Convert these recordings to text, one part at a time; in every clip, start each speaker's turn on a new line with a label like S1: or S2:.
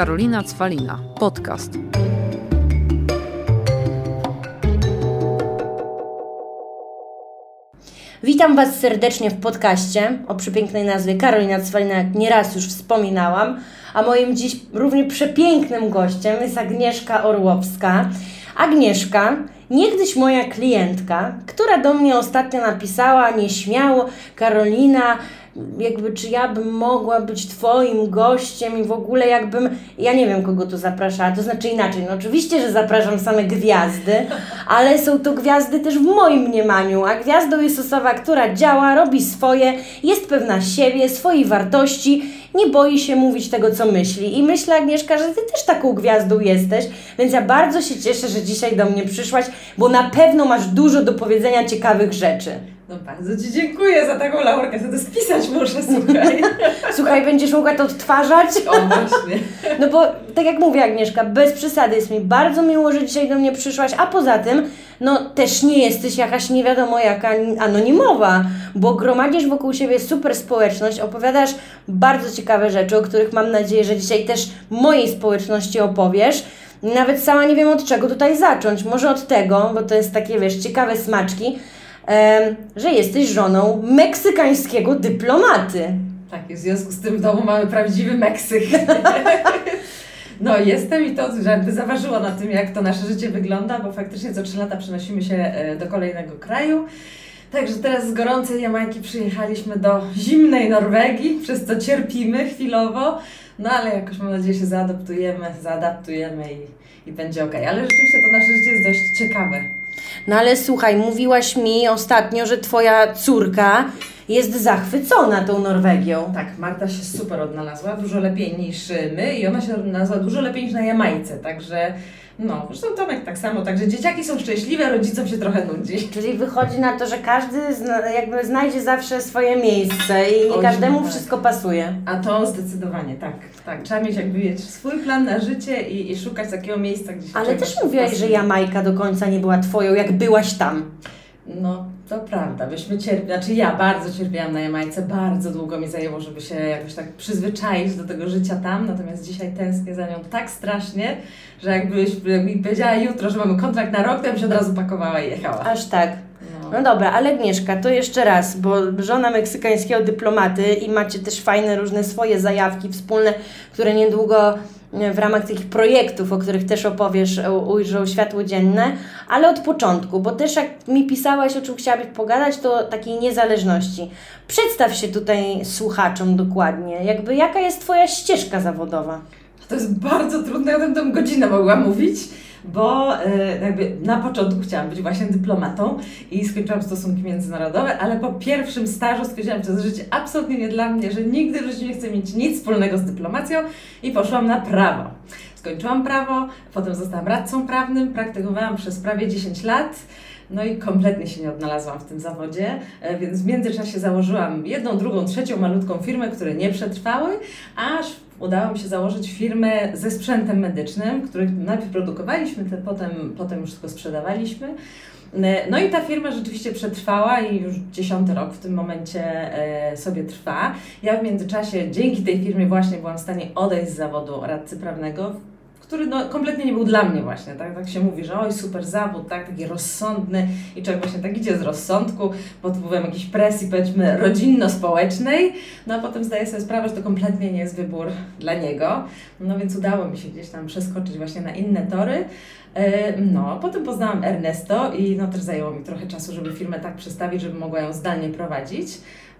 S1: Karolina Cwalina. Podcast.
S2: Witam Was serdecznie w podcaście o przepięknej nazwie Karolina Cwalina, jak nieraz już wspominałam. A moim dziś równie przepięknym gościem jest Agnieszka Orłowska. Agnieszka, niegdyś moja klientka, która do mnie ostatnio napisała nieśmiało: Karolina, jakby czy ja bym mogła być Twoim gościem i w ogóle jakbym, ja nie wiem kogo tu zapraszała, to znaczy inaczej, no oczywiście, że zapraszam same gwiazdy, ale są to gwiazdy też w moim mniemaniu, a gwiazdą jest osoba, która działa, robi swoje, jest pewna siebie, swojej wartości, nie boi się mówić tego, co myśli i myślę Agnieszka, że Ty też taką gwiazdą jesteś, więc ja bardzo się cieszę, że dzisiaj do mnie przyszłaś, bo na pewno masz dużo do powiedzenia ciekawych rzeczy.
S3: No bardzo Ci dziękuję za taką laurkę, to spisać muszę, słuchaj.
S2: Słuchaj, będziesz mogła to odtwarzać?
S3: O, właśnie.
S2: No bo, tak jak mówię Agnieszka, bez przesady jest mi bardzo miło, że dzisiaj do mnie przyszłaś, a poza tym, no też nie jesteś jakaś nie wiadomo jaka anonimowa, bo gromadzisz wokół siebie super społeczność, opowiadasz bardzo ciekawe rzeczy, o których mam nadzieję, że dzisiaj też mojej społeczności opowiesz. Nawet sama nie wiem od czego tutaj zacząć. Może od tego, bo to jest takie, wiesz, ciekawe smaczki, że jesteś żoną meksykańskiego dyplomaty.
S3: Tak, w związku z tym w domu mamy prawdziwy Meksyk. No, jestem i to jakby zaważyło na tym, jak to nasze życie wygląda, bo faktycznie co trzy lata przenosimy się e, do kolejnego kraju. Także teraz z gorącej Jamajki przyjechaliśmy do zimnej Norwegii, przez co cierpimy chwilowo, no ale jakoś mam nadzieję się zaadaptujemy, zaadaptujemy i, i będzie ok. Ale rzeczywiście to nasze życie jest dość ciekawe.
S2: No ale słuchaj, mówiłaś mi ostatnio, że twoja córka jest zachwycona tą Norwegią.
S3: Tak, Marta się super odnalazła, dużo lepiej niż my i ona się odnalazła dużo lepiej niż na Jamajce, także no, zresztą Tomek tak samo, także dzieciaki są szczęśliwe, rodzicom się trochę nudzi.
S2: Czyli wychodzi na to, że każdy zna, jakby znajdzie zawsze swoje miejsce i nie Oj, każdemu tak. wszystko pasuje.
S3: A to zdecydowanie, tak. Tak, trzeba mieć jakby mieć swój plan na życie i, i szukać takiego miejsca, gdzie się
S2: Ale też mówiłaś, że Jamajka do końca nie była Twoją, jak byłaś tam.
S3: No, to prawda. Myśmy cierpi, znaczy ja bardzo cierpiałam na Jamajce, bardzo długo mi zajęło, żeby się jakoś tak przyzwyczaić do tego życia tam, natomiast dzisiaj tęsknię za nią tak strasznie, że jakbyś mi powiedziała jutro, że mamy kontrakt na rok, to bym się od razu pakowała i jechała.
S2: Aż tak. No. no dobra, ale Agnieszka, to jeszcze raz, bo żona meksykańskiego dyplomaty i macie też fajne różne swoje zajawki wspólne, które niedługo w ramach tych projektów, o których też opowiesz, ujrzą światło dzienne, ale od początku, bo też jak mi pisałaś, o czym chciałabyś pogadać, to takiej niezależności. Przedstaw się tutaj słuchaczom dokładnie, jakby jaka jest Twoja ścieżka zawodowa?
S3: To jest bardzo trudne, ja bym godzinę mogła mówić bo e, jakby na początku chciałam być właśnie dyplomatą i skończyłam stosunki międzynarodowe, ale po pierwszym stażu stwierdziłam, że to życie absolutnie nie dla mnie, że nigdy w życiu nie chcę mieć nic wspólnego z dyplomacją i poszłam na prawo. Skończyłam prawo, potem zostałam radcą prawnym, praktykowałam przez prawie 10 lat. No i kompletnie się nie odnalazłam w tym zawodzie, e, więc w międzyczasie założyłam jedną, drugą, trzecią malutką firmę, które nie przetrwały, aż udało mi się założyć firmę ze sprzętem medycznym, który najpierw produkowaliśmy, to potem, potem już tylko sprzedawaliśmy. No i ta firma rzeczywiście przetrwała i już dziesiąty rok w tym momencie e, sobie trwa. Ja w międzyczasie dzięki tej firmie właśnie byłam w stanie odejść z zawodu radcy prawnego, który no, kompletnie nie był dla mnie właśnie, tak, tak się mówi, że oj, super zawód, tak, taki rozsądny i człowiek właśnie tak idzie z rozsądku pod wpływem jakiejś presji, powiedzmy, rodzinno-społecznej, no a potem zdaje sobie sprawę, że to kompletnie nie jest wybór dla niego, no więc udało mi się gdzieś tam przeskoczyć właśnie na inne tory, no, potem poznałam Ernesto i no też zajęło mi trochę czasu, żeby firmę tak przestawić, żeby mogła ją zdalnie prowadzić.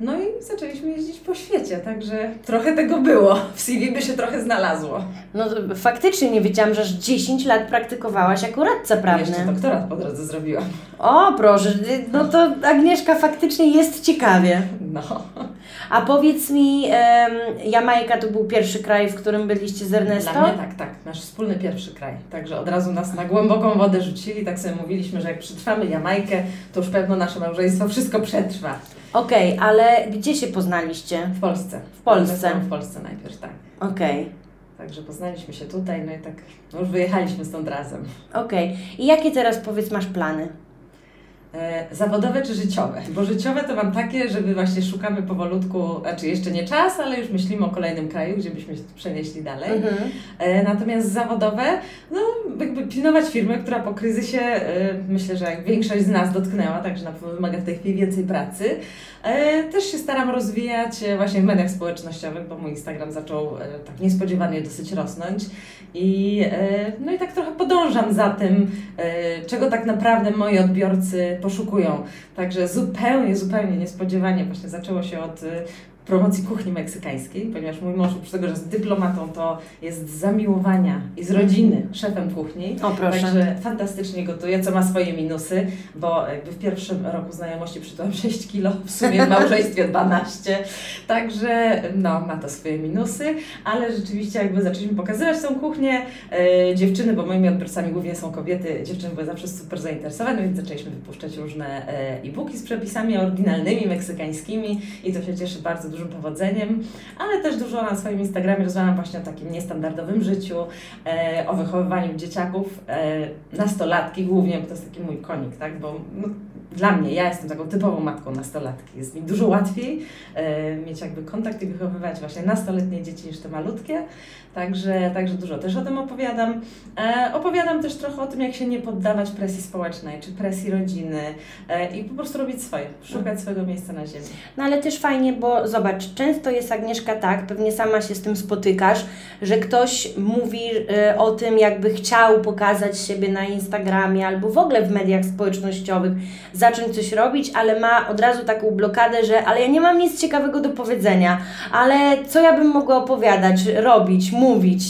S3: No i zaczęliśmy jeździć po świecie, także trochę tego było. W CV by się trochę znalazło.
S2: No faktycznie nie wiedziałam, że aż 10 lat praktykowałaś jako radca prawny.
S3: Jeszcze doktorat po drodze zrobiłam.
S2: O, proszę, no to Agnieszka faktycznie jest ciekawie.
S3: No.
S2: A powiedz mi, um, Jamajka to był pierwszy kraj, w którym byliście z Ernesto?
S3: Dla mnie tak, tak. Nasz wspólny pierwszy kraj. Także od razu nas na głęboką wodę rzucili. Tak sobie mówiliśmy, że jak przetrwamy Jamajkę, to już pewno nasze małżeństwo wszystko przetrwa.
S2: Okej, okay, ale gdzie się poznaliście?
S3: W Polsce.
S2: W Polsce?
S3: W Polsce najpierw, tak.
S2: Okej. Okay.
S3: Także poznaliśmy się tutaj, no i tak no już wyjechaliśmy stąd razem.
S2: Okej. Okay. I jakie teraz, powiedz, masz plany?
S3: E, zawodowe czy życiowe? Bo życiowe to mam takie, żeby właśnie szukamy powolutku, znaczy jeszcze nie czas, ale już myślimy o kolejnym kraju, gdzie byśmy się przenieśli dalej.
S2: Mhm.
S3: E, Natomiast zawodowe, no jakby pilnować firmy, która po kryzysie e, myślę, że jak większość z nas dotknęła, także na pewno wymaga w tej chwili więcej pracy. Też się staram rozwijać właśnie w mediach społecznościowych, bo mój Instagram zaczął tak niespodziewanie dosyć rosnąć. I, no i tak trochę podążam za tym, czego tak naprawdę moi odbiorcy poszukują. Także zupełnie, zupełnie niespodziewanie właśnie zaczęło się od promocji kuchni meksykańskiej, ponieważ mój mąż oprócz tego, że jest dyplomatą, to jest z zamiłowania i z rodziny szefem kuchni.
S2: O proszę.
S3: Także fantastycznie gotuje, co ma swoje minusy, bo jakby w pierwszym roku znajomości przytyłam 6 kilo, w sumie w małżeństwie 12, także no, ma to swoje minusy, ale rzeczywiście jakby zaczęliśmy pokazywać tą kuchnię, e, dziewczyny, bo moimi odbiorcami głównie są kobiety, dziewczyny były zawsze super zainteresowane, więc zaczęliśmy wypuszczać różne e, e-booki z przepisami oryginalnymi, meksykańskimi i to się cieszy bardzo dużym powodzeniem, ale też dużo na swoim Instagramie rozmawiam właśnie o takim niestandardowym życiu, e, o wychowywaniu dzieciaków, e, nastolatki głównie, bo to jest taki mój konik, tak, bo no, dla mnie, ja jestem taką typową matką nastolatki, jest mi dużo łatwiej e, mieć jakby kontakt i wychowywać właśnie nastoletnie dzieci niż te malutkie, także, także dużo też o tym opowiadam. E, opowiadam też trochę o tym, jak się nie poddawać presji społecznej, czy presji rodziny e, i po prostu robić swoje, szukać swojego miejsca na ziemi.
S2: No ale też fajnie, bo zobacz, często jest Agnieszka tak, pewnie sama się z tym spotykasz, że ktoś mówi y, o tym, jakby chciał pokazać siebie na Instagramie albo w ogóle w mediach społecznościowych, zacząć coś robić, ale ma od razu taką blokadę, że ale ja nie mam nic ciekawego do powiedzenia, ale co ja bym mogła opowiadać, robić, mówić.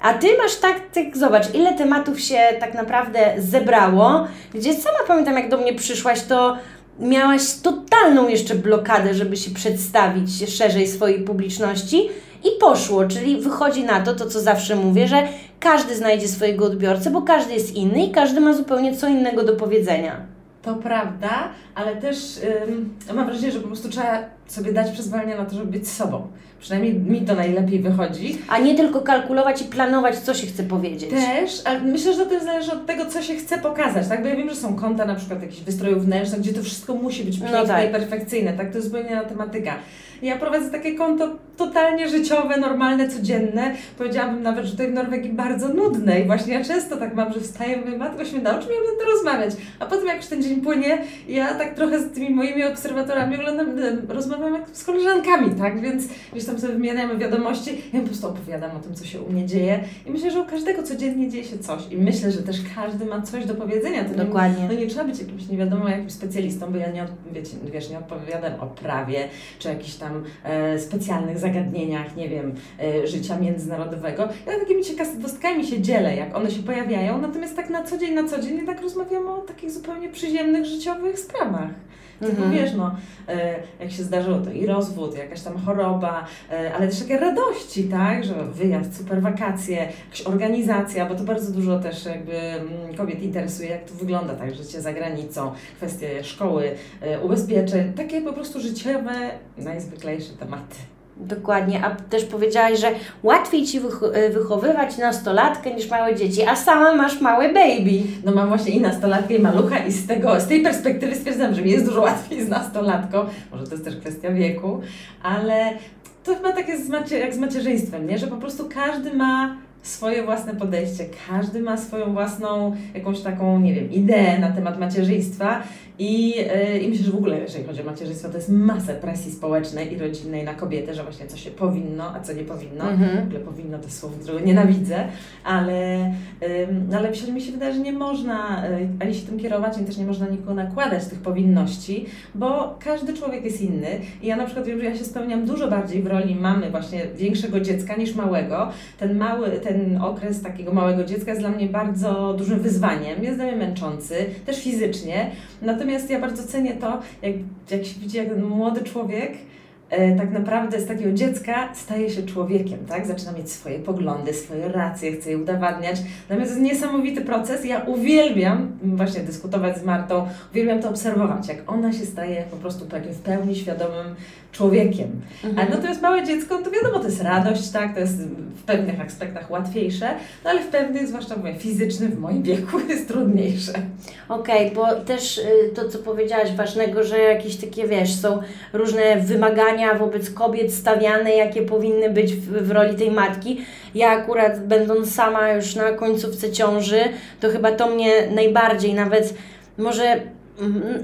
S2: A ty masz tak, tak, zobacz, ile tematów się tak naprawdę zebrało, gdzie sama pamiętam, jak do mnie przyszłaś, to miałaś totalną jeszcze blokadę, żeby się przedstawić szerzej swojej publiczności i poszło, czyli wychodzi na to, to co zawsze mówię, że każdy znajdzie swojego odbiorcę, bo każdy jest inny i każdy ma zupełnie co innego do powiedzenia.
S3: To prawda, ale też ym, mam wrażenie, że po prostu trzeba sobie dać przyzwolenie na to, żeby być sobą. Przynajmniej mi to najlepiej wychodzi.
S2: A nie tylko kalkulować i planować, co się chce powiedzieć.
S3: Też, ale myślę, że to też zależy od tego, co się chce pokazać, tak? Bo ja wiem, że są konta na przykład jakichś wystrojów wnętrznych, gdzie to wszystko musi być
S2: No
S3: piękne
S2: tak.
S3: i perfekcyjne, tak? To jest zupełnie inna tematyka. Ja prowadzę takie konto totalnie życiowe, normalne, codzienne. Powiedziałabym nawet, że tutaj w Norwegii bardzo nudne i właśnie ja często tak mam, że wstaję mówię, matko święta, o czym ja będę rozmawiać? A potem jak już ten dzień płynie, ja tak trochę z tymi moimi obserwatorami oglądam, e, rozmawiam jak z koleżankami, tak? Więc gdzieś tam sobie wymieniamy wiadomości, ja po prostu opowiadam o tym, co się u mnie dzieje i myślę, że u każdego codziennie dzieje się coś i myślę, że też każdy ma coś do powiedzenia. To nie-
S2: Dokładnie.
S3: no nie trzeba być jakimś nie wiadomo jakim specjalistą, bo ja nie, wiecie, wiesz, nie odpowiadam o prawie, czy jakichś tam e, specjalnych zagadnieniach, nie wiem, e, życia międzynarodowego. Ja takimi ciekawostkami się dzielę, jak one się pojawiają, natomiast tak na co dzień, na co dzień jednak rozmawiamy o takich zupełnie przyziemnych, życiowych sprawach. Tylko
S2: Mhm.
S3: wiesz, no, e, jak się zdarzyło, to i rozwód, jakaś tam choroba, e, ale też takie radości, tak, że wyjazd, super wakacje, jakaś organizacja, bo to bardzo dużo też jakby mm, kobiet interesuje, jak to wygląda, tak, życie za granicą, kwestie szkoły, e, ubezpieczeń, takie po prostu życiowe, najzwyklejsze tematy.
S2: Dokładnie, a też powiedziałaś, że łatwiej Ci y, wychowywać nastolatkę niż małe dzieci, a sama masz małe baby.
S3: No mam właśnie i nastolatkę i malucha i z tego, z tej perspektywy stwierdzam, że mi jest dużo łatwiej z nastolatką, może to jest też kwestia wieku, ale to chyba tak jest z jak z macierzyństwem, nie? że po prostu każdy ma swoje własne podejście, każdy ma swoją własną jakąś taką, nie wiem, ideę na temat macierzyństwa i, yy, i myślę, że w ogóle jeżeli chodzi o macierzyństwo, to jest masę presji społecznej i rodzinnej na kobietę, że właśnie co się powinno, a co nie powinno. W
S2: Mhm.
S3: ogóle powinno to słowo, którego nienawidzę, ale, ale myślę, że mi się wydaje, że nie można y, ani się tym kierować, ani też nie można nikogo nakładać tych powinności, bo każdy człowiek jest inny i ja na przykład wiem, że ja się spełniam dużo bardziej w roli mamy właśnie większego dziecka niż małego. Ten mały, ten okres takiego małego dziecka jest dla mnie bardzo dużym wyzwaniem, jest dla mnie męczący, też fizycznie, natomiast ja bardzo cenię to, jak, jak się widzi, jak młody człowiek tak naprawdę z takiego dziecka staje się człowiekiem, tak? Zaczyna mieć swoje poglądy, swoje racje, chce je udowadniać. Natomiast to jest niesamowity proces. Ja uwielbiam właśnie dyskutować z Martą, uwielbiam to obserwować, jak ona się staje po prostu takim w pełni świadomym człowiekiem. A
S2: Mhm.
S3: natomiast małe dziecko, to wiadomo, to jest radość, tak? To jest pewnych aspektach łatwiejsze, no ale w pewnych, zwłaszcza mówię, fizycznym w moim wieku jest trudniejsze.
S2: Okej, bo też y, to, co powiedziałaś ważnego, że jakieś takie, wiesz, są różne wymagania wobec kobiet stawiane, jakie powinny być w, w roli tej matki. Ja akurat, będąc sama już na końcówce ciąży, to chyba to mnie najbardziej nawet może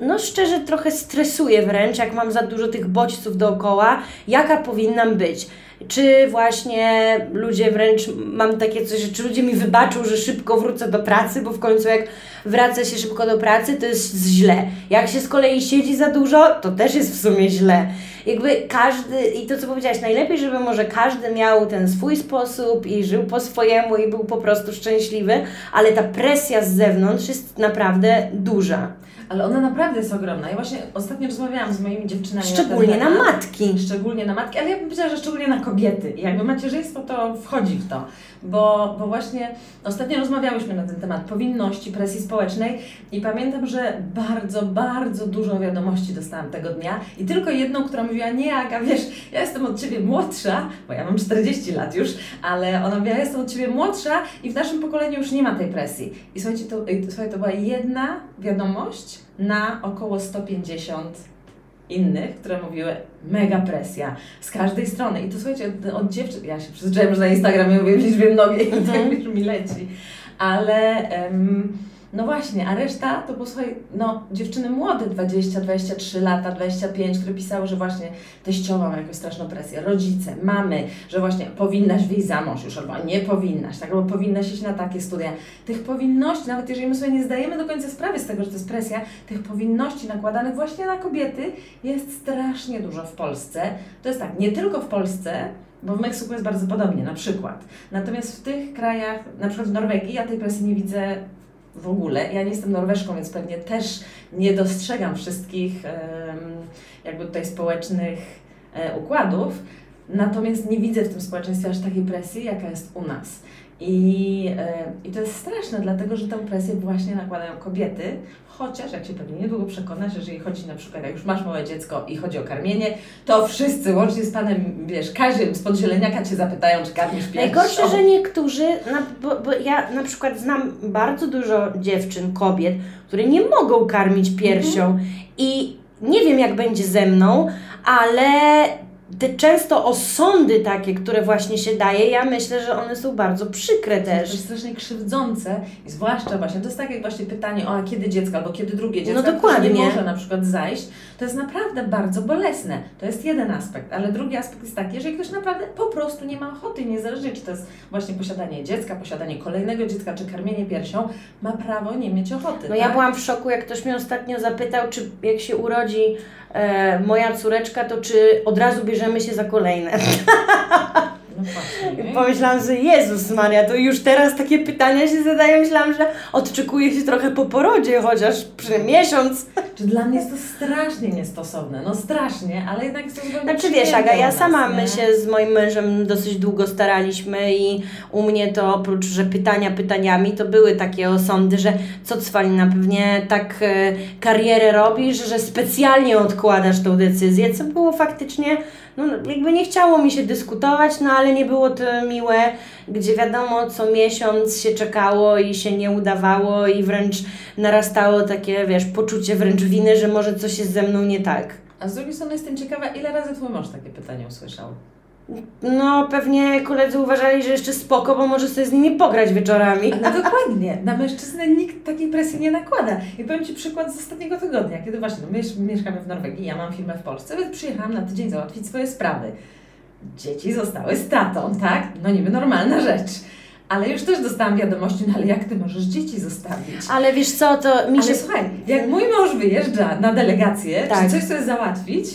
S2: no szczerze trochę stresuje wręcz, jak mam za dużo tych bodźców dookoła, jaka powinnam być. Czy właśnie ludzie wręcz, mam takie coś, że czy ludzie mi wybaczą, że szybko wrócę do pracy, bo w końcu jak wraca się szybko do pracy, to jest źle. Jak się z kolei siedzi za dużo, to też jest w sumie źle. Jakby każdy, i to co powiedziałaś, najlepiej, żeby może każdy miał ten swój sposób i żył po swojemu i był po prostu szczęśliwy, ale ta presja z zewnątrz jest naprawdę duża.
S3: Ale ona naprawdę jest ogromna. Ja właśnie ostatnio rozmawiałam z moimi dziewczynami.
S2: Szczególnie
S3: na,
S2: na
S3: ten
S2: matki.
S3: Szczególnie na matki, ale ja bym powiedziała, że szczególnie na kobiety. I jakby macierzyństwo to wchodzi w to. Bo, bo właśnie ostatnio rozmawiałyśmy na ten temat powinności, presji społecznej i pamiętam, że bardzo, bardzo dużo wiadomości dostałam tego dnia i tylko jedną, która mówiła, nie Aga, wiesz, ja jestem od Ciebie młodsza, bo ja mam 40 lat już, ale ona mówiła, ja jestem od Ciebie młodsza i w naszym pokoleniu już nie ma tej presji. I słuchajcie, to, i słuchajcie, to była jedna wiadomość na około 150 innych, które mówiły mega presja z każdej strony. I to słuchajcie, od, od dziewczyn, ja się przyzwyczaiłam, że na Instagramie mówię w liczbie mnogiej i tak już mi leci. Ale em, no właśnie, a reszta to posłuchaj, no dziewczyny młode, 20, 23 lata, 25, które pisały, że właśnie teściowa ma jakąś straszną presję, rodzice, mamy, że właśnie powinnaś wyjść za mąż już, albo nie powinnaś, tak, albo powinnaś iść na takie studia. Tych powinności, nawet jeżeli my sobie nie zdajemy do końca sprawy z tego, że to jest presja, tych powinności nakładanych właśnie na kobiety jest strasznie dużo w Polsce. To jest tak, nie tylko w Polsce, bo w Meksyku jest bardzo podobnie, na przykład. Natomiast w tych krajach, na przykład w Norwegii, ja tej presji nie widzę w ogóle. Ja nie jestem Norweszką, więc pewnie też nie dostrzegam wszystkich jakby tutaj społecznych e, układów. Natomiast nie widzę w tym społeczeństwie aż takiej presji, jaka jest u nas. I, e, I to jest straszne, dlatego że tę presję właśnie nakładają kobiety, chociaż jak się pewnie niedługo przekonasz, jeżeli chodzi na przykład, jak już masz małe dziecko i chodzi o karmienie, to wszyscy łącznie z panem, wiesz, Kaziem spod zieleniaka cię zapytają, czy karmisz piersią.
S2: Najgorsze, że niektórzy, na, bo, bo ja na przykład znam bardzo dużo dziewczyn, kobiet, które nie mogą karmić piersią i nie wiem jak będzie ze mną, ale te często osądy takie, które właśnie się daje, ja myślę, że one są bardzo przykre
S3: To jest
S2: też.
S3: strasznie krzywdzące i zwłaszcza właśnie, to jest tak jak właśnie pytanie o a kiedy dziecko, albo kiedy drugie dziecko,
S2: No dokładnie.
S3: nie może na przykład zajść, to jest naprawdę bardzo bolesne. To jest jeden aspekt, ale drugi aspekt jest taki, jeżeli ktoś naprawdę po prostu nie ma ochoty, niezależnie czy to jest właśnie posiadanie dziecka, posiadanie kolejnego dziecka, czy karmienie piersią, ma prawo nie mieć ochoty.
S2: No
S3: tak?
S2: ja byłam w szoku, jak ktoś mnie ostatnio zapytał, czy jak się urodzi e, moja córeczka, to czy od razu bierzemy się za kolejne.
S3: No właśnie.
S2: Pomyślałam, że Jezus Maria, to już teraz takie pytania się zadają. Myślałam, że odczekuje się trochę po porodzie, chociaż przy miesiąc.
S3: Czy dla mnie jest to strasznie niestosowne, no strasznie, ale jednak jest to zupełnie
S2: Znaczy wiesz, Aga, ja
S3: nas,
S2: sama,
S3: nie?
S2: my się z moim mężem dosyć długo staraliśmy i u mnie to oprócz, że pytania pytaniami, to były takie osądy, że co Cwalina, pewnie tak e, karierę robisz, że specjalnie odkładasz tą decyzję, co było faktycznie, no jakby nie chciało mi się dyskutować, no ale nie było to miłe, gdzie wiadomo, co miesiąc się czekało i się nie udawało i wręcz narastało takie, wiesz, poczucie wręcz winy, że może coś jest ze mną nie tak.
S3: A z drugiej strony jestem ciekawa, ile razy Twój mąż takie pytanie usłyszał?
S2: No, pewnie koledzy uważali, że jeszcze spoko, bo może sobie z nimi pograć wieczorami.
S3: Ale dokładnie, na mężczyznę nikt takiej presji nie nakłada. I powiem Ci przykład z ostatniego tygodnia, kiedy właśnie no, my mieszkamy w Norwegii, ja mam firmę w Polsce, więc przyjechałam na tydzień załatwić swoje sprawy. Dzieci zostały z tatą, tak? No niby normalna rzecz. Ale już też dostałam wiadomości, no ale jak Ty możesz dzieci zostawić?
S2: Ale wiesz co, to mi się...
S3: Ale słuchaj, jak mój mąż wyjeżdża na delegację,
S2: Tak.
S3: czy coś sobie załatwić,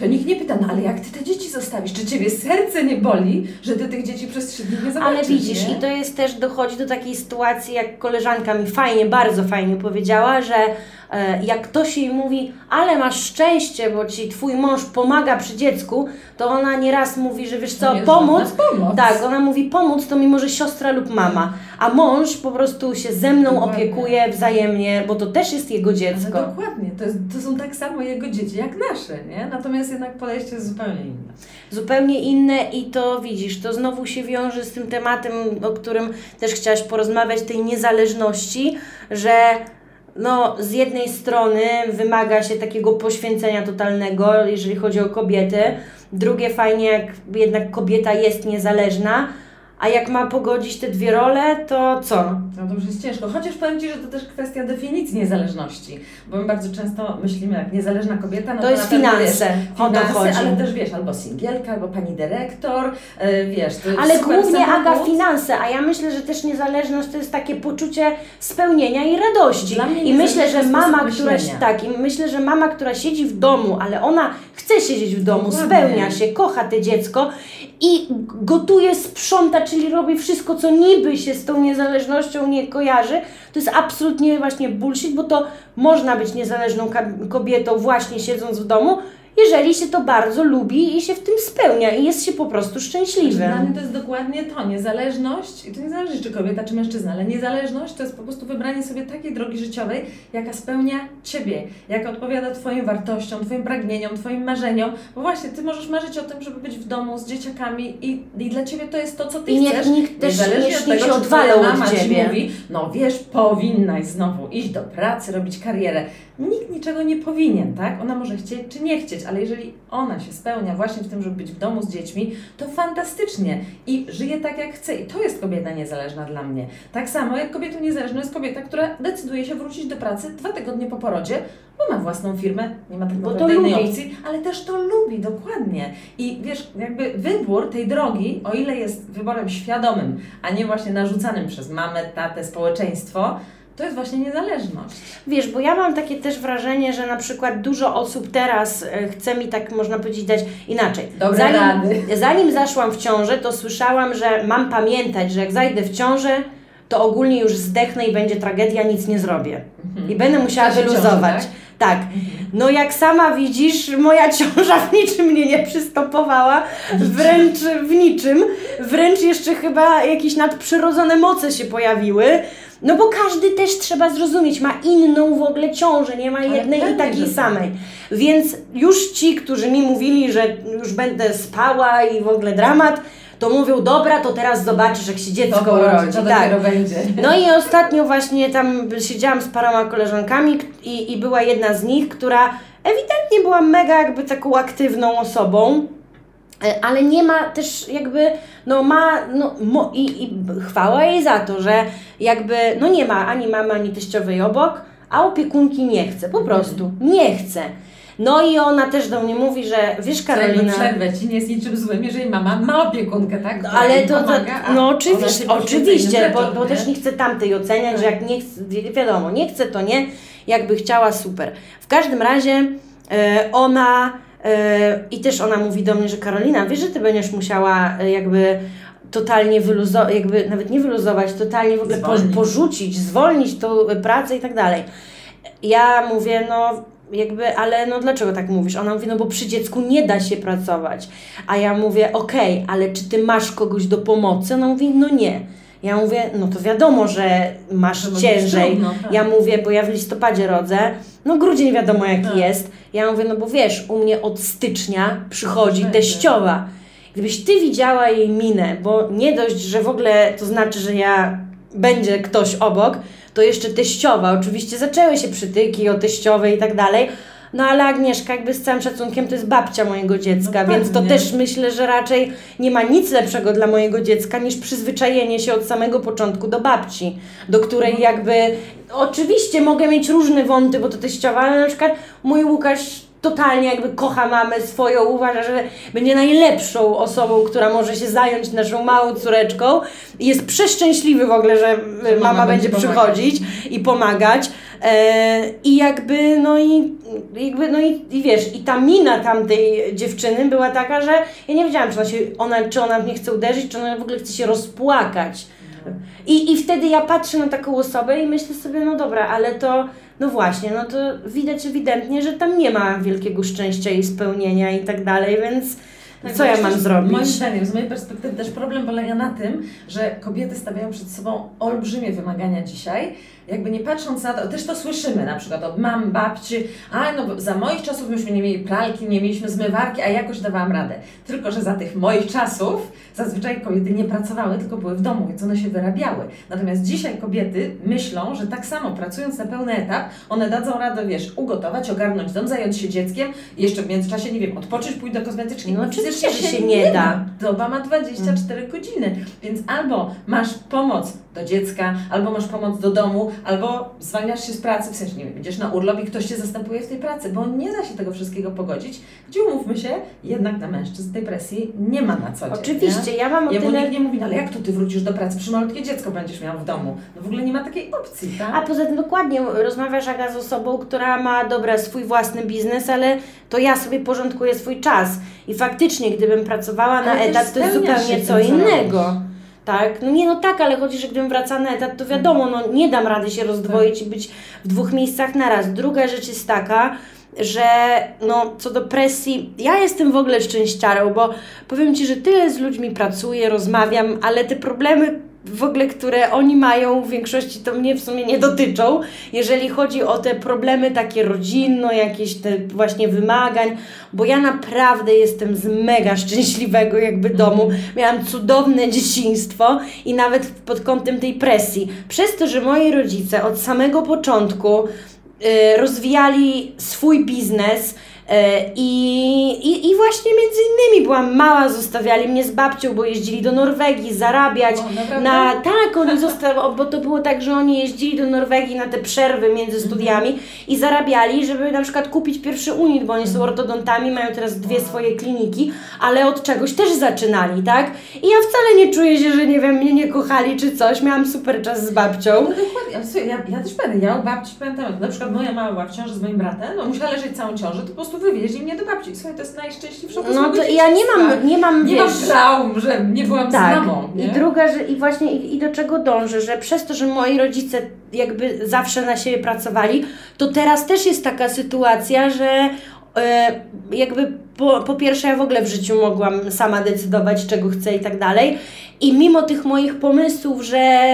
S3: to nikt nie pyta, no ale jak ty te dzieci zostawisz? Czy ciebie serce nie boli, że ty tych dzieci przez trzy dni nie zobaczysz?
S2: Ale widzisz,
S3: nie?
S2: i to jest też, dochodzi do takiej sytuacji, jak koleżanka mi fajnie, bardzo fajnie powiedziała, że jak ktoś jej mówi, ale masz szczęście, bo ci twój mąż pomaga przy dziecku, to ona nieraz mówi, że wiesz co, pomóc,
S3: pomoc.
S2: tak, ona mówi pomóc to mi może siostra lub mama, a mąż po prostu się ze mną
S3: Dokładnie.
S2: opiekuje wzajemnie, bo to też jest jego
S3: Ale
S2: dziecko.
S3: dokładnie, to, jest, to są tak samo jego dzieci jak nasze, nie? Natomiast jednak podejście jest zupełnie inne.
S2: zupełnie inne i to widzisz, to znowu się wiąże z tym tematem, o którym też chciałaś porozmawiać, tej niezależności, że no, z jednej strony wymaga się takiego poświęcenia totalnego, jeżeli chodzi o kobiety, drugie fajnie, jak jednak kobieta jest niezależna, a jak ma pogodzić te dwie role, to co?
S3: No to już jest ciężko. Chociaż powiem Ci, że to też kwestia definicji niezależności. Bo my bardzo często myślimy, jak niezależna kobieta, no
S2: To
S3: to,
S2: jest finanse,
S3: Wiesz, finanse,
S2: chodzi.
S3: ale też wiesz, albo singielka, albo pani dyrektor, yy, wiesz, to
S2: Ale głównie
S3: samochód.
S2: Aga finanse, a ja myślę, że też niezależność to jest takie poczucie spełnienia i radości. I myślę, że mama, która tak, i myślę, że mama, która siedzi w domu, ale ona chce siedzieć w domu,
S3: Dokładnie.
S2: spełnia się, kocha te dziecko i gotuje, sprząta, czyli robi wszystko, co niby się z tą niezależnością nie kojarzy, to jest absolutnie właśnie bullshit, bo to można być niezależną kobietą właśnie siedząc w domu, jeżeli się to bardzo lubi i się w tym spełnia i jest się po prostu szczęśliwym.
S3: Dla mnie to jest dokładnie to, niezależność, i to nie zależy czy kobieta, czy mężczyzna, ale niezależność to jest po prostu wybranie sobie takiej drogi życiowej, jaka spełnia Ciebie, jaka odpowiada Twoim wartościom, Twoim pragnieniom, Twoim marzeniom, bo właśnie Ty możesz marzyć o tym, żeby być w domu z dzieciakami i, i dla Ciebie to jest to, co Ty
S2: I niech
S3: chcesz.
S2: nikt też
S3: niezależnie
S2: nie-
S3: od
S2: nie
S3: tego,
S2: się odwalał od
S3: ci
S2: ciebie.
S3: mówi, no wiesz, powinnaś znowu iść do pracy, robić karierę. Nikt niczego nie powinien, tak? Ona może chcieć czy nie chcieć, ale jeżeli ona się spełnia właśnie w tym, żeby być w domu z dziećmi, to fantastycznie i żyje tak jak chce. I to jest kobieta niezależna dla mnie. Tak samo jak kobietą niezależną jest kobieta, która decyduje się wrócić do pracy dwa tygodnie po porodzie, bo ma własną firmę, nie ma tak naprawdę innej
S2: lubi.
S3: opcji, ale też to lubi, dokładnie. I wiesz, jakby wybór tej drogi, o ile jest wyborem świadomym, a nie właśnie narzucanym przez mamę, tatę, społeczeństwo, to jest właśnie niezależność.
S2: Wiesz, bo ja mam takie też wrażenie, że na przykład dużo osób teraz e, chce mi tak, można powiedzieć, dać inaczej.
S3: Dobre
S2: zanim,
S3: rady.
S2: zanim zaszłam w ciążę, to słyszałam, że mam pamiętać, że jak zajdę w ciążę, to ogólnie już zdechnę i będzie tragedia, nic nie zrobię. I będę musiała
S3: W czasie ciąży,
S2: wyluzować.
S3: tak?
S2: tak. No jak sama widzisz, moja ciąża w niczym mnie nie przystopowała, wręcz w niczym. Wręcz jeszcze chyba jakieś nadprzyrodzone moce się pojawiły. No bo każdy też trzeba zrozumieć, ma inną w ogóle ciążę, nie ma jednej i takiej
S3: tak.
S2: samej. Więc już ci, którzy mi mówili, że już będę spała i w ogóle dramat, to mówią, dobra, to teraz zobaczysz, jak się dziecko
S3: urodzi, to
S2: Tak.
S3: będzie.
S2: No i ostatnio właśnie tam siedziałam z paroma koleżankami i, i była jedna z nich, która ewidentnie była mega jakby taką aktywną osobą, ale nie ma też jakby, no ma, no mo, i, i chwała jej za to, że jakby, no nie ma ani mamy, ani teściowej obok, a opiekunki nie chce, po prostu nie chce. No i ona też do mnie mówi, że wiesz
S3: Karolina. Przerwę Ci nie jest niczym złym, jeżeli mama ma opiekunkę, tak? która
S2: Ale to, to
S3: pomaga,
S2: no oczywiście,
S3: się poświęca
S2: oczywiście,
S3: innym
S2: bo, bo też nie chcę tamtej oceniać, że jak nie chce, wi- wiadomo, nie chce to nie, jakby chciała super. W każdym razie e, ona e, i też ona mówi do mnie, że Karolina, wiesz, że ty będziesz musiała e, jakby totalnie wyluzować, jakby nawet nie wyluzować, totalnie w ogóle
S3: Zwolnić.
S2: porzucić, zwolnić tą pracę i tak dalej. Ja mówię, no jakby, ale no dlaczego tak mówisz? Ona mówi, no bo przy dziecku nie da się pracować. A ja mówię, okej, ale czy ty masz kogoś do pomocy? Ona mówi, no nie. Ja mówię, no to wiadomo, że masz
S3: To może być
S2: ciężej.
S3: trudno, tak.
S2: Ja mówię, bo ja w listopadzie rodzę, no grudzień wiadomo jaki
S3: Tak.
S2: jest. Ja mówię, no bo wiesz, u mnie od stycznia przychodzi teściowa. Gdybyś ty widziała jej minę, bo nie dość, że w ogóle to znaczy, że ja będzie ktoś obok, to jeszcze teściowa. Oczywiście zaczęły się przytyki o teściowej i tak dalej. No ale Agnieszka, jakby z całym szacunkiem, to jest babcia mojego dziecka,
S3: No
S2: więc to też myślę, że raczej nie ma nic lepszego dla mojego dziecka niż przyzwyczajenie się od samego początku do babci, do której
S3: No.
S2: jakby oczywiście mogę mieć różne wąty, bo to teściowa, ale na przykład mój Łukasz totalnie jakby kocha mamę swoją, uważa, że będzie najlepszą osobą, która może się zająć naszą małą córeczką i jest przeszczęśliwy w ogóle, że, mama,
S3: mama
S2: będzie
S3: będzie pomagać.
S2: przychodzić i pomagać. E, I jakby, no i jakby, no i, i wiesz, i ta mina tamtej dziewczyny była taka, że ja nie wiedziałam, czy ona, się, ona, czy ona mnie chce uderzyć, czy ona w ogóle chce się rozpłakać. I, I wtedy ja patrzę na taką osobę i myślę sobie, no dobra, ale to no właśnie, no to widać ewidentnie, że tam nie ma wielkiego szczęścia i spełnienia i tak dalej, więc
S3: Tak,
S2: co ja mam zrobić?
S3: Moim zdaniem, z mojej perspektywy też problem polega na tym, że kobiety stawiają przed sobą olbrzymie wymagania dzisiaj, jakby nie patrząc na to, też to słyszymy na przykład od mam, babci, a no bo za moich czasów myśmy nie mieli pralki, nie mieliśmy zmywarki, a jakoś dawałam radę. Tylko, że za tych moich czasów zazwyczaj kobiety nie pracowały, tylko były w domu, więc one się wyrabiały. Natomiast dzisiaj kobiety myślą, że tak samo pracując na pełny etap, one dadzą radę, wiesz, ugotować, ogarnąć dom, zająć się dzieckiem i jeszcze w międzyczasie, nie wiem, odpocząć, pójść do kosmetyczki.
S2: No
S3: Fizycznie
S2: że się nie da.
S3: Doba ma 24 godziny, więc albo masz pomoc do dziecka, albo masz pomoc do domu, albo zwalniasz się z pracy, w sensie, nie wiem, idziesz na urlop i ktoś Cię zastępuje w tej pracy, bo nie da się tego wszystkiego pogodzić, gdzie umówmy się, jednak na mężczyzn tej presji nie ma na co dzień.
S2: Oczywiście, ja mam o
S3: Nie? Ja, bo
S2: tyle...
S3: nikt nie mówi, no ale jak to Ty wrócisz do pracy, przy malutkie dziecko będziesz miał w domu? No w ogóle nie ma takiej opcji, tak?
S2: A poza tym dokładnie rozmawiasz Aga z osobą, która ma dobra swój własny biznes, ale to ja sobie porządkuję swój czas. I faktycznie, gdybym pracowała na etat, to jest zupełnie co innego. Tak? No nie no tak, ale chodzi, że gdybym wracała na etat, to wiadomo, no nie dam rady się rozdwoić i być w dwóch miejscach naraz. Druga rzecz jest taka, że no co do presji, ja jestem w ogóle szczęściarą, bo powiem Ci, że tyle z ludźmi pracuję, rozmawiam, ale te problemy w ogóle, które oni mają, w większości to mnie w sumie nie dotyczą. Jeżeli chodzi o te problemy takie rodzinne, jakieś te właśnie wymagań, bo ja naprawdę jestem z mega szczęśliwego jakby domu. Miałam cudowne dzieciństwo i nawet pod kątem tej presji. Przez to, że moi rodzice od samego początku y, rozwijali swój biznes, i, i, I właśnie między innymi byłam mała, zostawiali mnie z babcią, bo jeździli do Norwegii zarabiać.
S3: O?
S2: Na, tak, oni zostali, bo to było tak, że oni jeździli do Norwegii na te przerwy między studiami i zarabiali, żeby na przykład kupić pierwszy unit, bo oni są ortodontami, mają teraz dwie swoje kliniki, ale od czegoś też zaczynali, tak? I ja wcale nie czuję się, że nie wiem, mnie nie kochali czy coś, miałam super czas z babcią.
S3: No dokładnie, ja, ja też pamiętam, ja u babci pamiętam, na przykład moja mama była w ciąży z moim bratem, no musiała leżeć całą ciążę, to po prostu wywieźli mnie do babci. Słuchaj, to jest najszczęśliwszy okres
S2: No to ja nie mam, nie mam,
S3: Nie
S2: wiesz...
S3: że nie byłam
S2: Tak.
S3: z mamą. Nie?
S2: I druga, że i właśnie i, i do czego dążę, że przez to, że moi rodzice jakby zawsze na siebie pracowali, to teraz też jest taka sytuacja, że e, jakby po, po pierwsze ja w ogóle w życiu mogłam sama decydować, czego chcę i tak dalej. I mimo tych moich pomysłów, że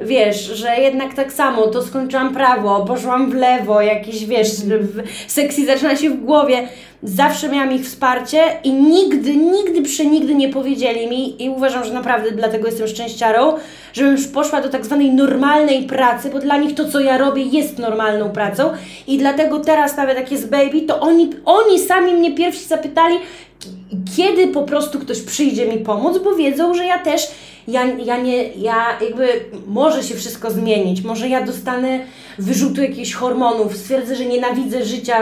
S2: wiesz, że jednak tak samo, to skończyłam prawo, poszłam w lewo, jakieś wiesz, w, sekcji zaczyna się w głowie. Zawsze miałam ich wsparcie i nigdy, nigdy, przenigdy nie powiedzieli mi i uważam, że naprawdę dlatego jestem szczęściarą, żebym już poszła do tak zwanej normalnej pracy, bo dla nich to, co ja robię, jest normalną pracą i dlatego teraz nawet jak jest baby, to oni, oni sami mnie pierwsi zapytali, kiedy po prostu ktoś przyjdzie mi pomóc, bo wiedzą, że ja też, ja, ja nie, ja jakby może się wszystko zmienić, może ja dostanę wyrzutu jakichś hormonów, stwierdzę, że nienawidzę życia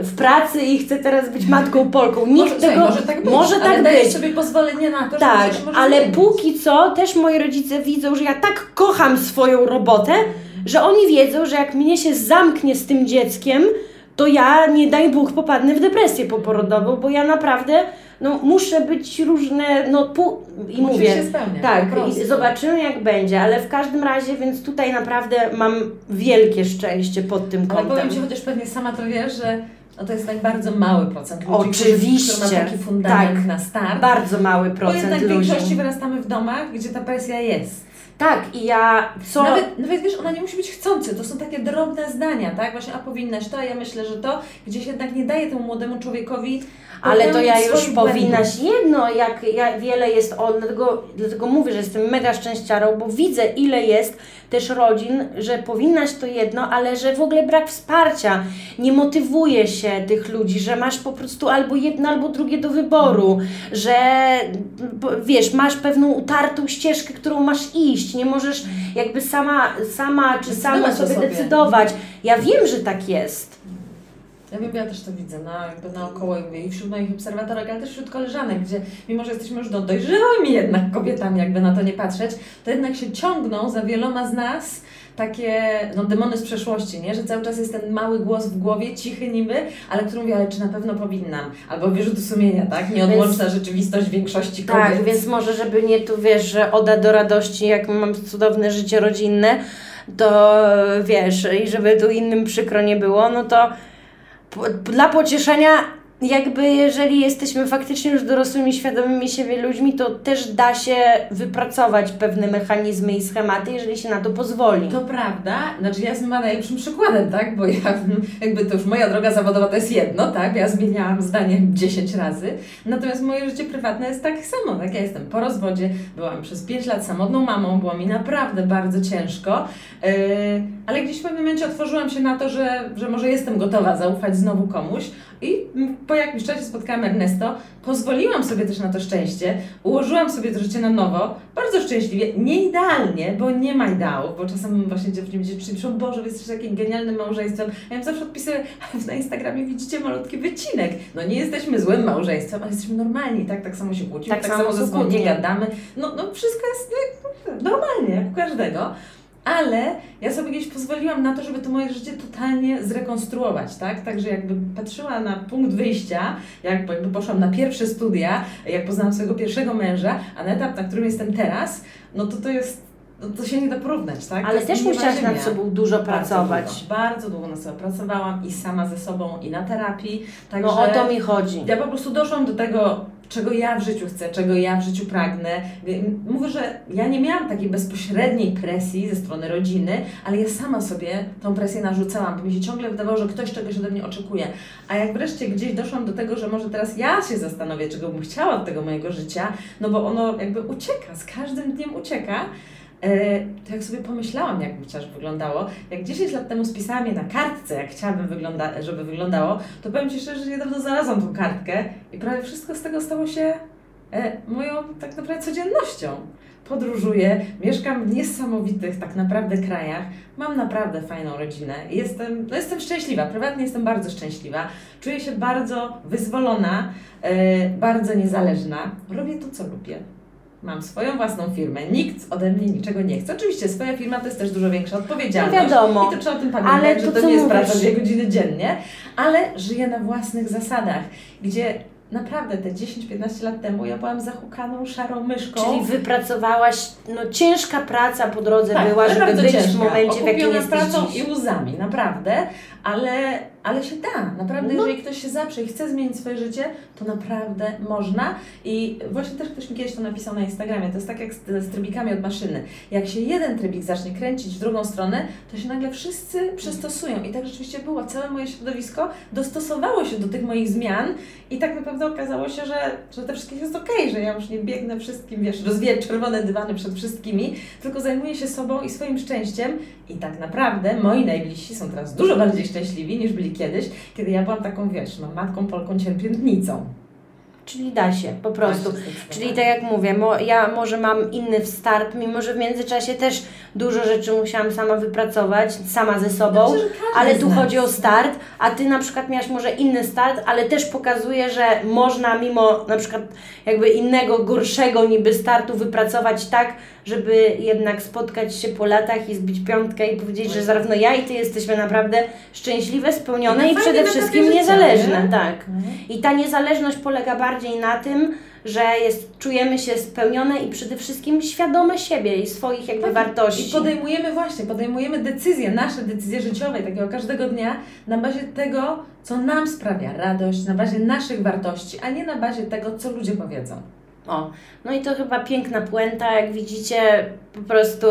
S2: w- pracy i chcę teraz być matką Polką. Nikt
S3: może,
S2: tego,
S3: może tak być,
S2: może
S3: ale
S2: tak
S3: dajesz
S2: być.
S3: sobie pozwolenie na to, że
S2: Tak,
S3: może
S2: ale póki co też moi rodzice widzą, że ja tak kocham swoją robotę, że oni wiedzą, że jak mnie się zamknie z tym dzieckiem, to ja, nie daj Bóg, popadnę w depresję poporodową, bo ja naprawdę no, muszę być różne, no pół, i
S3: Musisz
S2: mówię,
S3: się spełniać,
S2: tak, i zobaczymy jak będzie, ale w każdym razie, więc tutaj naprawdę mam wielkie szczęście pod tym
S3: Ale
S2: kątem.
S3: powiem Ci, chociaż pewnie sama to wiesz, że no to jest tak bardzo mały procent ludzi,
S2: Oczywiście,
S3: który ma taki fundament
S2: tak.
S3: na start.
S2: Bardzo mały
S3: Bo
S2: procent
S3: jednak w
S2: ludzi.
S3: większości wyrastamy w domach, gdzie ta presja jest.
S2: Tak, i ja co...
S3: Nawet, nawet wiesz, ona nie musi być chcący, to są takie drobne zdania, tak? Właśnie, a powinnaś to, a ja myślę, że to gdzieś jednak nie daje temu młodemu człowiekowi
S2: Ale to ja już powinnaś. jedno, jak, jak wiele jest on, dlatego, dlatego mówię, że jestem mega szczęściarą, bo widzę ile jest też rodzin, że powinnaś to jedno, ale że w ogóle brak wsparcia, nie motywuje się tych ludzi, że masz po prostu albo jedno, albo drugie do wyboru, że wiesz, masz pewną utartą ścieżkę, którą masz iść, nie możesz jakby sama, sama czy sama sobie
S3: sobie.
S2: decydować. Ja wiem, że tak jest.
S3: Ja wiem, ja też to widzę, no, jakby naokoło i wśród moich obserwatorek, ale też wśród koleżanek, gdzie mimo, że jesteśmy już do dojrzałymi jednak kobietami, jakby na to nie patrzeć, to jednak się ciągną za wieloma z nas takie no, demony z przeszłości, nie? że cały czas jest ten mały głos w głowie, cichy niby, ale który mówi, ale czy na pewno powinnam? Albo wyrzuty sumienia, tak? Nieodłączna rzeczywistość większości kobiet.
S2: Tak, więc może, żeby nie tu wiesz, że oda do radości, jak mam cudowne życie rodzinne, to wiesz, i żeby tu innym przykro nie było, no to dla pocieszenia jakby jeżeli jesteśmy faktycznie już dorosłymi, świadomymi siebie ludźmi, to też da się wypracować pewne mechanizmy i schematy, jeżeli się na to pozwoli.
S3: To prawda, znaczy ja jestem najlepszym przykładem, tak, bo ja jakby to już moja droga zawodowa to jest jedno, tak, ja zmieniałam zdanie 10 razy, natomiast moje życie prywatne jest tak samo, tak, ja jestem po rozwodzie, byłam przez 5 lat samotną mamą, było mi naprawdę bardzo ciężko, yy, ale gdzieś w pewnym momencie otworzyłam się na to, że, że może jestem gotowa zaufać znowu komuś i po jakimś czasie spotkałam Ernesto, pozwoliłam sobie też na to szczęście, ułożyłam sobie to życie na nowo, bardzo szczęśliwie, nie idealnie, bo nie ma ideałów, bo czasem właśnie dziewczyny dziewczyny piszą, Boże, wy jesteście takim genialnym małżeństwem, a ja im zawsze odpisuję, na Instagramie widzicie malutki wycinek, no nie jesteśmy złym małżeństwem, ale jesteśmy normalni, tak, tak samo się kłócimy, tak, tak samo ze sobą nie gadamy, no, no wszystko jest no, normalnie, jak u każdego, ale ja sobie gdzieś pozwoliłam na to, żeby to moje życie totalnie zrekonstruować, tak? Także jakby patrzyła na punkt wyjścia, jak jakby poszłam na pierwsze studia, jak poznałam swojego pierwszego męża, a na etap, na którym jestem teraz, no to to jest no to się nie da porównać, tak?
S2: Ale też musiałaś nad sobą dużo pracować.
S3: Bardzo długo, bardzo długo nad sobą pracowałam i sama ze sobą, i na terapii.
S2: Także no o to mi chodzi.
S3: Ja po prostu doszłam do tego, czego ja w życiu chcę, czego ja w życiu pragnę. Mówię, że ja nie miałam takiej bezpośredniej presji ze strony rodziny, ale ja sama sobie tą presję narzucałam, bo mi się ciągle wydawało, że ktoś czegoś ode mnie oczekuje. A jak wreszcie gdzieś doszłam do tego, że może teraz ja się zastanowię, czego bym chciała od tego mojego życia, no bo ono jakby ucieka, z każdym dniem ucieka, to jak sobie pomyślałam, jak chociaż wyglądało, jak 10 lat temu spisałam je na kartce, jak chciałabym, wygląda, żeby wyglądało, to powiem Ci szczerze, że niedawno znalazłam tą kartkę i prawie wszystko z tego stało się e, moją tak naprawdę codziennością. Podróżuję, mieszkam w niesamowitych tak naprawdę krajach, mam naprawdę fajną rodzinę, jestem, no jestem szczęśliwa, prywatnie jestem bardzo szczęśliwa, czuję się bardzo wyzwolona, e, bardzo niezależna, robię to, co lubię. Mam swoją własną firmę, nikt ode mnie niczego nie chce. Oczywiście swoja firma to jest też dużo większa odpowiedzialność.
S2: No wiadomo.
S3: I to trzeba o tym pamiętać, ale to, że to nie jest praca dwie godziny dziennie, ale żyję na własnych zasadach, gdzie naprawdę te 10-15 lat temu ja byłam zahukaną szarą myszką.
S2: Czyli wypracowałaś, no ciężka praca po drodze tak, była, żeby być ciężka. w momencie, w jakim jesteś
S3: pracą
S2: dziś.
S3: i łzami, naprawdę, ale, ale się da. Naprawdę, no. jeżeli ktoś się zaprze i chce zmienić swoje życie, to naprawdę można. I właśnie też ktoś mi kiedyś to napisał na Instagramie, to jest tak jak z, z trybikami od maszyny. Jak się jeden trybik zacznie kręcić w drugą stronę, to się nagle wszyscy przystosują. I tak rzeczywiście było. Całe moje środowisko dostosowało się do tych moich zmian i tak naprawdę okazało się, że, że to wszystkich jest okej, okay, że ja już nie biegnę wszystkim, wiesz, rozwijać czerwone dywany przed wszystkimi, tylko zajmuję się sobą i swoim szczęściem i tak naprawdę moi najbliżsi są teraz dużo bardziej szczęśliwi niż byli kiedyś, kiedy ja byłam taką, wiesz, no, matką Polką cierpiętnicą.
S2: Czyli da się, po prostu. Czyli tak jak mówię, mo, ja może mam inny start, mimo że w międzyczasie też dużo rzeczy musiałam sama wypracować, sama ze sobą, ale tu chodzi o start, a Ty na przykład miałaś może inny start, ale też pokazuje, że można mimo na przykład jakby innego, gorszego niby startu wypracować tak, żeby jednak spotkać się po latach i zbić piątkę i powiedzieć, że zarówno ja i Ty jesteśmy naprawdę szczęśliwe, spełnione i, i przede wszystkim niezależne. Nie? Tak. Mhm. I ta niezależność polega bardziej na tym, że jest, czujemy się spełnione i przede wszystkim świadome siebie i swoich jakby tak, wartości.
S3: I podejmujemy właśnie, podejmujemy decyzje, nasze decyzje życiowe, takiego każdego dnia na bazie tego, co nam sprawia radość, na bazie naszych wartości, a nie na bazie tego, co ludzie powiedzą.
S2: O, no i to chyba piękna puenta, jak widzicie, po prostu,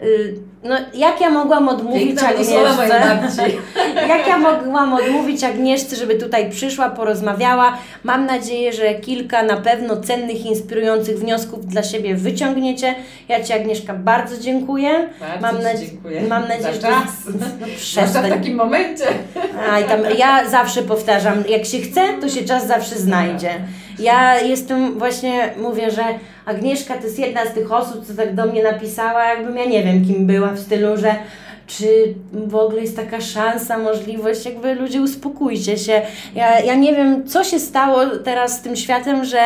S2: yy, no jak ja mogłam odmówić Piękna Agnieszce, jak ja mogłam odmówić Agnieszce, żeby tutaj przyszła, porozmawiała. Mam nadzieję, że kilka na pewno cennych, inspirujących wniosków dla siebie wyciągniecie. Ja Ci Agnieszka bardzo dziękuję.
S3: Bardzo mam
S2: nadzie-
S3: dziękuję.
S2: Mam nadzieję,
S3: że... czas. No, w takim momencie.
S2: A, i tam, ja zawsze powtarzam, jak się chce, to się czas zawsze znajdzie. Ja jestem właśnie, mówię, że Agnieszka to jest jedna z tych osób, co tak do mnie napisała, jakbym ja nie wiem kim była, w stylu, że czy w ogóle jest taka szansa, możliwość, jakby ludzie uspokójcie się. Ja, ja nie wiem, co się stało teraz z tym światem, że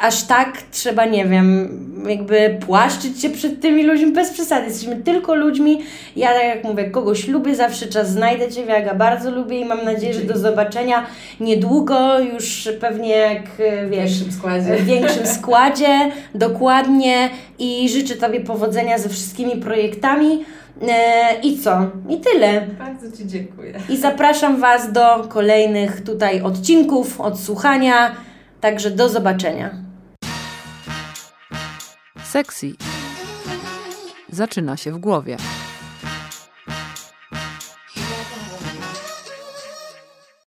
S2: aż tak trzeba, nie wiem, jakby płaszczyć się przed tymi ludźmi bez przesady. Jesteśmy tylko ludźmi. Ja, tak jak mówię, kogoś lubię, zawsze czas znajdę Cię, ja go bardzo lubię i mam nadzieję, że do zobaczenia niedługo, już pewnie jak, e,
S3: W
S2: wiesz,
S3: większym składzie.
S2: w większym składzie, dokładnie i życzę Tobie powodzenia ze wszystkimi projektami. E, I co? I tyle.
S3: Bardzo Ci dziękuję.
S2: I zapraszam Was do kolejnych tutaj odcinków, odsłuchania. Także do zobaczenia.
S1: Sexy zaczyna się w głowie.